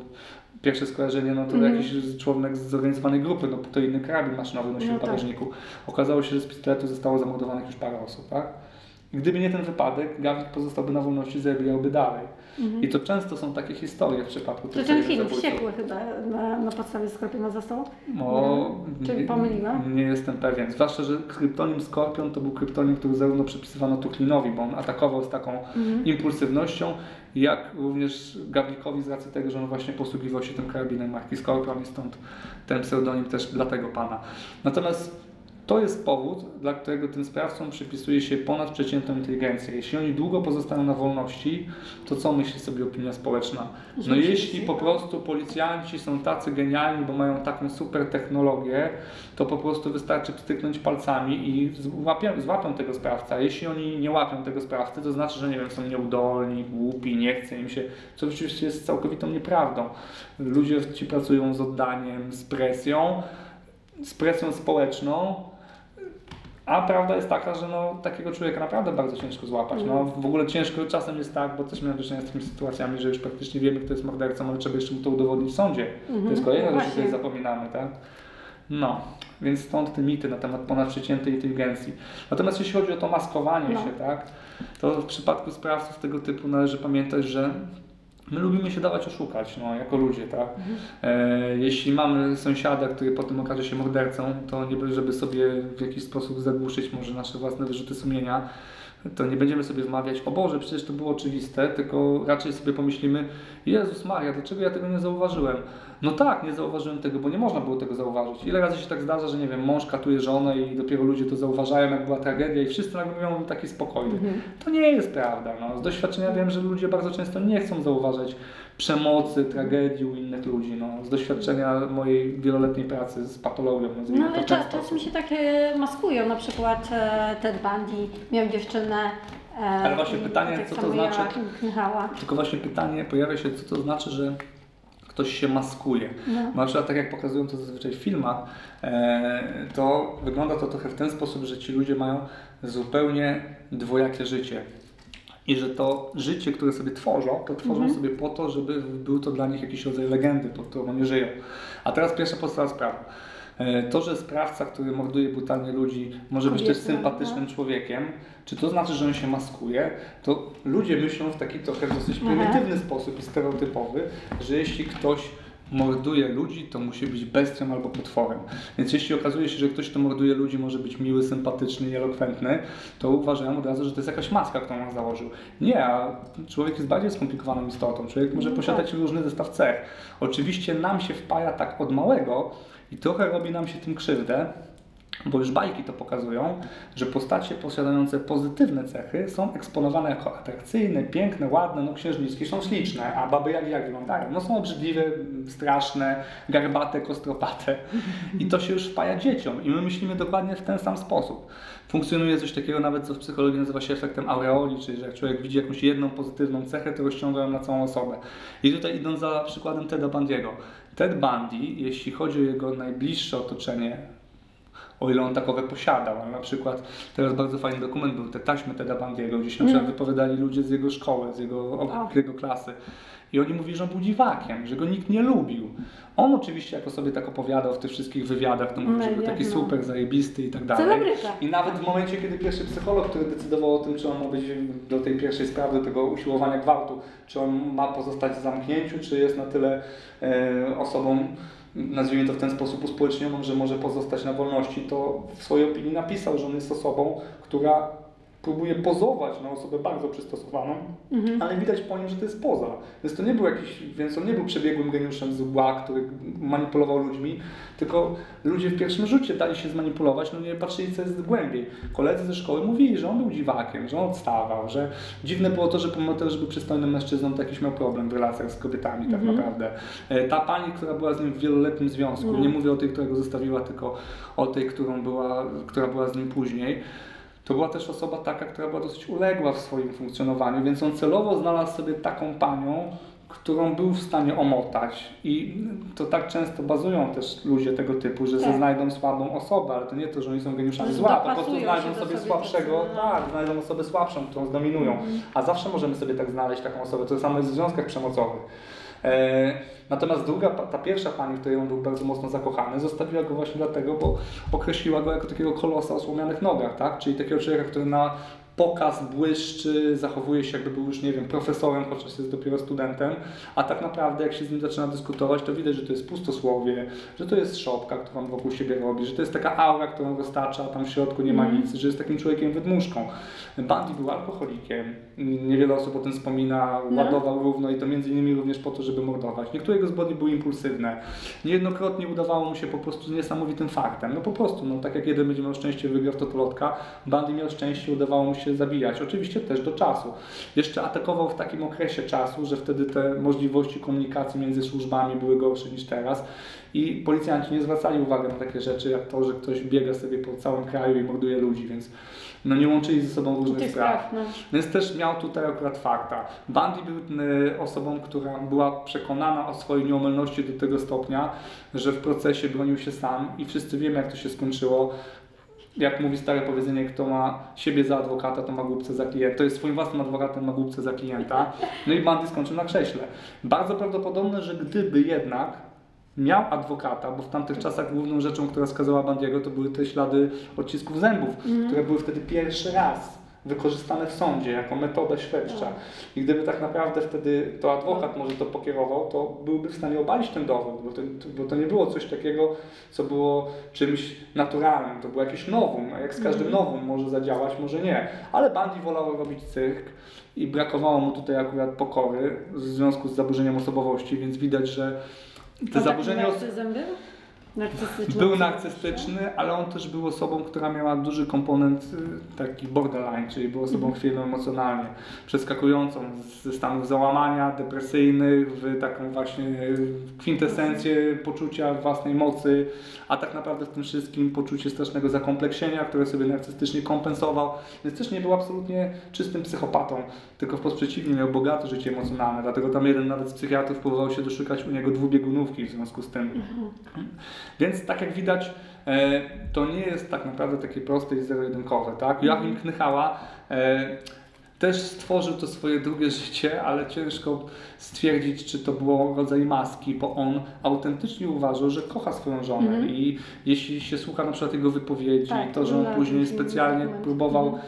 pierwsze skojarzenie, no to
Mhm.
jakiś członek z zorganizowanej grupy, no to inny karabin maszynowy nosił
No
w
tak.
bagażniku. Okazało się, że z pistoletu zostało zamordowanych już parę osób, tak? Gdyby nie ten wypadek, Gawik pozostałby na wolności, zabijałby dalej. I to często są takie historie w przypadku
Czy
tych
ten
seryjnych
film
zabójców.
Wściekły chyba na, na podstawie Skorpiona został?
No.
Czy pomyliłam?
Nie jestem pewien. Zwłaszcza, że kryptonim Skorpion to był kryptonim, który zarówno przypisywano Tuchlinowi, bo on atakował z taką
Mhm.
impulsywnością, jak również Gawlikowi z racji tego, że on właśnie posługiwał się tym karabinem marki Skorpion i stąd ten pseudonim też dla tego pana. Natomiast to jest powód, dla którego tym sprawcom przypisuje się ponadprzeciętną inteligencję. Jeśli oni długo pozostają na wolności, to co myśli sobie opinia społeczna? No jeśli po prostu policjanci są tacy genialni, bo mają taką super technologię, to po prostu wystarczy pstryknąć palcami i złapią, złapią tego sprawcę. Jeśli oni nie łapią tego sprawcy, to znaczy, że nie wiem, są nieudolni, głupi, nie chce im się, co oczywiście jest całkowitą nieprawdą. Ludzie ci pracują z oddaniem, z presją, z presją społeczną, a prawda jest taka, że no, takiego człowieka naprawdę bardzo ciężko złapać. No, w ogóle ciężko czasem jest tak, bo też miałem do czynienia z takimi sytuacjami, że już praktycznie wiemy, kto jest mordercą, ale trzeba jeszcze mu to udowodnić w sądzie. To jest
Mhm,
kolejna rzecz, o której zapominamy, tak? No, więc stąd te mity na temat ponadprzeciętnej inteligencji. Natomiast jeśli chodzi o to maskowanie
No.
się, tak, to w przypadku sprawców tego typu należy pamiętać, że my lubimy się dawać oszukać, no, jako ludzie, tak? E, jeśli mamy sąsiada, który potem okaże się mordercą, to nie żeby sobie w jakiś sposób zagłuszyć może nasze własne wyrzuty sumienia, to nie będziemy sobie wmawiać, o Boże, przecież to było oczywiste, tylko raczej sobie pomyślimy, Jezus Maria, dlaczego ja tego nie zauważyłem? No tak, nie zauważyłem tego, bo nie można było tego zauważyć. Ile razy się tak zdarza, że nie wiem, mąż katuje żonę i dopiero ludzie to zauważają, jak była tragedia i wszyscy nagle mówią taki spokojny.
Mhm.
To nie jest prawda. No. Z doświadczenia wiem, że ludzie bardzo często nie chcą zauważać przemocy, tragedii u innych ludzi. No. Z doświadczenia mojej wieloletniej pracy z patologią,
No
to
ale czas,
sposób.
czasem się takie maskują, na przykład e, Ted Bundy miał dziewczynę. E,
Ale właśnie pytanie,
tak
co to znaczy? Tylko właśnie pytanie pojawia się, co to znaczy, że ktoś się maskuje.
No.
Na przykład tak jak pokazują to zazwyczaj w filmach, e, to wygląda to trochę w ten sposób, że ci ludzie mają zupełnie dwojakie życie. I że to życie, które sobie tworzą, to tworzą
Mhm.
sobie po to, żeby był to dla nich jakiś rodzaj legendy, pod którą oni żyją. A teraz pierwsza podstawa sprawa. E, To, że sprawca, który morduje brutalnie ludzi, może być też
Kobiety,
sympatycznym człowiekiem, czy to znaczy, że on się maskuje, to ludzie myślą w taki trochę dosyć
Aha.
prymitywny sposób i stereotypowy, że jeśli ktoś morduje ludzi, to musi być bestią albo potworem. Więc jeśli okazuje się, że ktoś, kto morduje ludzi, może być miły, sympatyczny i elokwentny, to uważają od razu, że to jest jakaś maska, którą on założył. Nie, a człowiek jest bardziej skomplikowaną istotą. Człowiek może
No
posiadać różny zestaw cech. Oczywiście nam się wpaja tak od małego i trochę robi nam się tym krzywdę, bo już bajki to pokazują, że postacie posiadające pozytywne cechy są eksponowane jako atrakcyjne, piękne, ładne, no księżniczki są śliczne, a baby jak, jak wyglądają? No są obrzydliwe, straszne, garbate, kostropate i to się już wpaja dzieciom i my myślimy dokładnie w ten sam sposób. Funkcjonuje coś takiego nawet, co w psychologii nazywa się efektem aureoli, czyli że jak człowiek widzi jakąś jedną pozytywną cechę, to rozciąga ją na całą osobę. I tutaj idąc za przykładem Teda Bundy'ego. Ted Bundy, jeśli chodzi o jego najbliższe otoczenie, o ile on takowe posiadał. Ale na przykład teraz bardzo fajny dokument był, te taśmy Teda Bundy'ego, gdzie się na przykład wypowiadali ludzie z jego szkoły, z jego,
O.
jego klasy. I oni mówili, że on był dziwakiem, że go nikt nie lubił. On oczywiście, jako sobie tak opowiadał w tych wszystkich wywiadach, to mówił, że był taki
no.
super, zajebisty i tak dalej. I nawet w momencie, kiedy pierwszy psycholog, który decydował o tym, czy on ma być do tej pierwszej sprawy, tego usiłowania gwałtu, czy on ma pozostać w zamknięciu, czy jest na tyle e, osobą, nazwijmy to w ten sposób uspołecznioną, że może pozostać na wolności, to w swojej opinii napisał, że on jest osobą, która próbuje pozować na osobę bardzo przystosowaną,
Mhm.
ale widać po nim, że to jest poza. Więc to nie był jakiś, więc on nie był przebiegłym geniuszem zła, który manipulował ludźmi, tylko ludzie w pierwszym rzucie dali się zmanipulować, no nie patrzyli co jest głębiej. Koledzy ze szkoły mówili, że on był dziwakiem, że on odstawał, że dziwne było to, że pomimo tego, że był przystojnym mężczyzną, to jakiś miał problem w relacjach z kobietami tak
Mhm.
naprawdę. E, Ta pani, która była z nim w wieloletnim związku,
No.
nie mówię o tej, która go zostawiła, tylko o tej, którą była, która była z nim później, to była też osoba taka, która była dosyć uległa w swoim funkcjonowaniu, więc on celowo znalazł sobie taką panią, którą był w stanie omotać. I to tak często bazują też ludzie tego typu, że
Tak.
znajdą słabą osobę, ale to nie to, że oni są geniuszami zła, po prostu znajdą sobie
sobie
słabszego,
no.
tak, znajdą osobę słabszą, którą zdominują. A zawsze możemy sobie tak znaleźć taką osobę. To samo jest w związkach przemocowych. E, natomiast druga, ta pierwsza pani, w której on był bardzo mocno zakochany, zostawiła go właśnie dlatego, bo określiła go jako takiego kolosa o słomianych nogach, tak? Czyli takiego człowieka, który na pokaz, błyszczy, zachowuje się jakby był już, nie wiem, profesorem, chociaż jest dopiero studentem, a tak naprawdę jak się z nim zaczyna dyskutować, to widać, że to jest pustosłowie, że to jest szopka, którą wokół siebie robi, że to jest taka aura, którą roztacza, a tam w środku nie ma
Mhm.
nic, że jest takim człowiekiem wydmuszką. Bundy był alkoholikiem, niewiele osób o tym wspomina,
No.
ładował równo i to między innymi również po to, żeby mordować. Niektóre jego zbrodnie były impulsywne. Niejednokrotnie udawało mu się po prostu niesamowitym faktem. No po prostu, no tak jak jeden będzie miał szczęście, wygrał w totolotka, Bundy miał szczęście, udawało mu się zabijać. Oczywiście też do czasu. Jeszcze atakował w takim okresie czasu, że wtedy te możliwości komunikacji między służbami były gorsze niż teraz. I policjanci nie zwracali uwagi na takie rzeczy, jak to, że ktoś biega sobie po całym kraju i morduje ludzi, więc no nie łączyli ze sobą różnych spraw.
spraw, no.
Więc też miał tutaj akurat fakta. Bundy był y, osobą, która była przekonana o swojej nieomylności do tego stopnia, że w procesie bronił się sam i wszyscy wiemy, jak to się skończyło. Jak mówi stare powiedzenie, kto ma siebie za adwokata, to ma głupce za klienta. To jest swoim własnym adwokatem, ma głupce za klienta. No i Bundy skończył na krześle. Bardzo prawdopodobne, że gdyby jednak miał adwokata, bo w tamtych czasach główną rzeczą, która skazała Bandiego, to były te ślady odcisków zębów, które były wtedy pierwszy raz wykorzystane w sądzie jako metoda śledcza. I gdyby tak naprawdę wtedy to adwokat może to pokierował, to byłby w stanie obalić ten dowód, bo to, bo to nie było coś takiego, co było czymś naturalnym, to było jakieś nowum, a jak z każdym nowum może zadziałać, może nie. Ale Bundy wolał robić cyrk i brakowało mu tutaj akurat pokory w związku z zaburzeniem osobowości, więc widać, że te
On
zaburzenia
był? Narcystyczny.
był narcystyczny, ale on też był osobą, która miała duży komponent y, taki borderline, czyli był osobą chwiejną emocjonalnie, przeskakującą ze stanów załamania depresyjnych w taką właśnie kwintesencję poczucia własnej mocy, a tak naprawdę w tym wszystkim poczucie strasznego zakompleksienia, które sobie narcystycznie kompensował, więc też nie był absolutnie czystym psychopatą, tylko wprost przeciwnie, miał bogate życie emocjonalne, dlatego tam jeden nawet z psychiatrów próbował się doszukać u niego dwubiegunówki w związku z tym. Więc tak jak widać, e, to nie jest tak naprawdę takie proste i zero-jedynkowe. Tak? Joachim Knychała e, też stworzył to swoje drugie życie, ale ciężko stwierdzić, czy to było rodzaj maski, bo on autentycznie uważał, że kocha swoją żonę
Mhm.
i jeśli się słucha na przykład jego wypowiedzi,
Tak,
to, że on później specjalnie próbował
Mhm.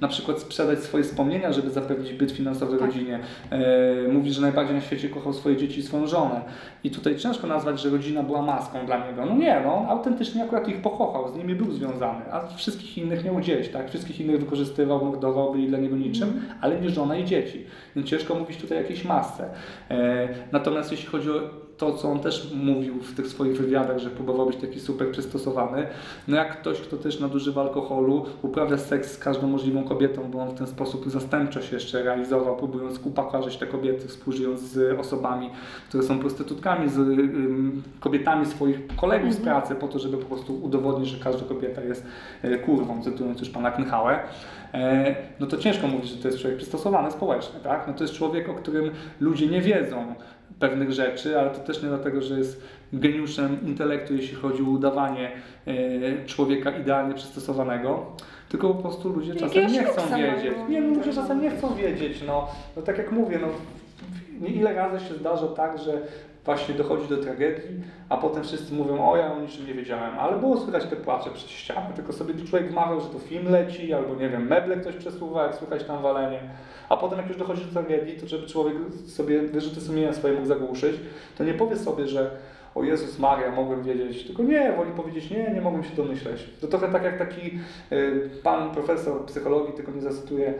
Na przykład sprzedać swoje wspomnienia, żeby zapewnić byt finansowy
Tak.
rodzinie. E, mówi, że najbardziej na świecie kochał swoje dzieci i swoją żonę. I tutaj ciężko nazwać, że rodzina była maską dla niego. No nie, no autentycznie akurat ich pokochał, z nimi był związany, a wszystkich innych miał gdzieś, tak? Wszystkich innych wykorzystywał, mordował, byli dla niego niczym, ale nie żona i dzieci. Więc ciężko mówić tutaj o jakiejś masce. E, natomiast jeśli chodzi o to, co on też mówił w tych swoich wywiadach, że próbował być taki super przystosowany, no jak ktoś, kto też nadużywa alkoholu, uprawia seks z każdą możliwą kobietą, bo on w ten sposób zastępczo się jeszcze realizował, próbując upakarzyć te kobiety, współżyjąc z osobami, które są prostytutkami, z kobietami swoich kolegów z pracy, po to, żeby po prostu udowodnić, że każda kobieta jest e, kurwą, cytując już pana Knychałę. E, no to ciężko mówić, że to jest człowiek przystosowany społecznie, tak? No to jest człowiek, o którym ludzie nie wiedzą pewnych rzeczy, ale to też nie dlatego, że jest geniuszem intelektu, jeśli chodzi o udawanie e, człowieka idealnie przystosowanego, tylko po prostu ludzie czasem nie chcą wiedzieć. Nie, no, ludzie czasem nie chcą wiedzieć, no, no tak jak mówię, no, nie ile razy się zdarza tak, że właśnie dochodzi do tragedii, a potem wszyscy mówią, o ja o niczym nie wiedziałem, ale było słychać te płacze przez ścianę, tylko sobie człowiek wmawiał, że to film leci, albo nie wiem, meble ktoś przesuwa, jak słychać tam walenie, a potem jak już dochodzi do tragedii, to żeby człowiek sobie wyrzuty sumienia swoje mógł zagłuszyć, to nie powie sobie, że o Jezus Maria, mogłem wiedzieć, tylko nie, woli powiedzieć nie, nie mogłem się domyśleć. To trochę tak jak taki y, pan profesor psychologii, tylko nie zacytuję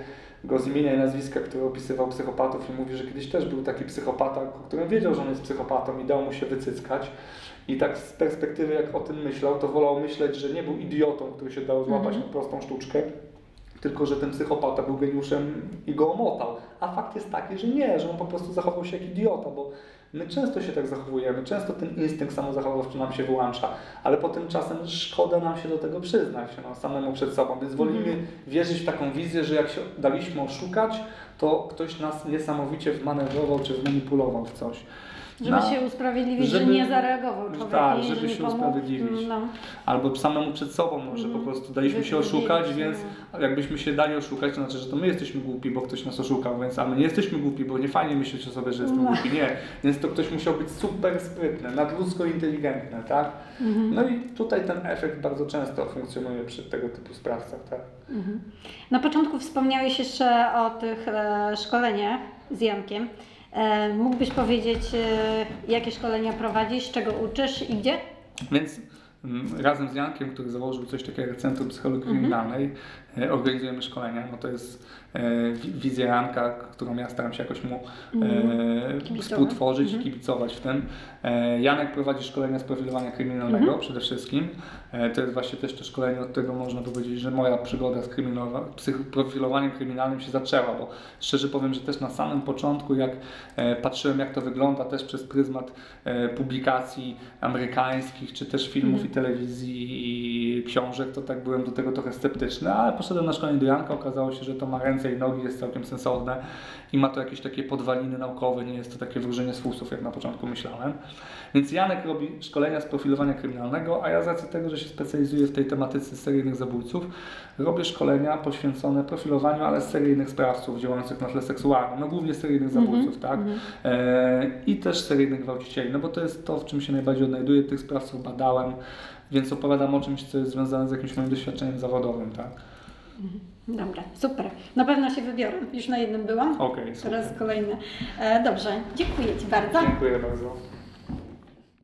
go z imienia i nazwiska, który opisywał psychopatów i mówi, że kiedyś też był taki psychopata, o którym wiedział, że on jest psychopatą i dał mu się wycyckać. I tak z perspektywy, jak o tym myślał, to wolał myśleć, że nie był idiotą, który się dał złapać
Mhm.
na prostą sztuczkę, tylko że ten psychopata był geniuszem i go omotał. A fakt jest taki, że nie, że on po prostu zachował się jak idiota, bo my często się tak zachowujemy, często ten instynkt samozachowawczy nam się wyłącza, ale potem czasem szkoda nam się do tego przyznać no, samemu przed sobą, więc wolimy
Mhm.
wierzyć w taką wizję, że jak się daliśmy oszukać, to ktoś nas niesamowicie wmanewrował czy wmanipulował w coś.
Żeby
na-
się usprawiedliwić,
żeby-
że nie zareagował człowiek
tak, żeby się
pomógł.
usprawiedliwić.
No.
Albo samemu przed sobą, no, że po
Mhm.
prostu daliśmy się oszukać, więc
no.
jakbyśmy się dali oszukać, to znaczy, że to my jesteśmy głupi, bo ktoś nas oszukał, więc a my nie jesteśmy głupi, bo nie fajnie myśleć o sobie, że jestem
No.
głupi. Nie, więc to ktoś musiał być super sprytny, nadludzko inteligentny, tak?
Mhm.
No i tutaj ten efekt bardzo często funkcjonuje przy tego typu sprawcach, tak?
Mhm. Na początku wspomniałeś jeszcze o tych e, szkoleniach z Jankiem. E, mógłbyś powiedzieć, e, jakie szkolenia prowadzisz, czego uczysz i gdzie?
Więc mm, razem z Jankiem, który założył coś takiego jak Centrum Psychologii
Mhm.
Kryminalnej, organizujemy szkolenia. No to jest e, wi- wizja Janka, którą ja staram się jakoś mu e,
Kibicować.
współtworzyć i kibicować w tym. E, Janek prowadzi szkolenia z profilowania kryminalnego
Mhm.
przede wszystkim. E, to jest właśnie też to szkolenie, od którego można powiedzieć, że moja przygoda z profilowaniem kryminalnym się zaczęła, bo szczerze powiem, że też na samym początku, jak e, patrzyłem, jak to wygląda też przez pryzmat e, publikacji amerykańskich, czy też filmów
Mhm.
i telewizji i książek, to tak byłem do tego trochę sceptyczny, ale poszedłem na szkolenie do Janka, okazało się, że to ma ręce i nogi, jest całkiem sensowne i ma to jakieś takie podwaliny naukowe, nie jest to takie wróżenie z fusów, jak na początku myślałem. Więc Janek robi szkolenia z profilowania kryminalnego, a ja z racji tego, że się specjalizuję w tej tematyce seryjnych zabójców, robię szkolenia poświęcone profilowaniu, ale seryjnych sprawców działających na tle seksualnym, no głównie seryjnych zabójców, tak?
Mhm.
E, I też seryjnych gwałcicieli, no bo to jest to, w czym się najbardziej odnajduję, tych sprawców badałem, więc opowiadam o czymś, co jest związane z jakimś moim doświadczeniem zawodowym, tak?
Dobra, super. Na pewno się wybiorę. Już na jednym byłam.
Okej, super.
Teraz kolejny. E, dobrze, dziękuję Ci bardzo.
Dziękuję bardzo.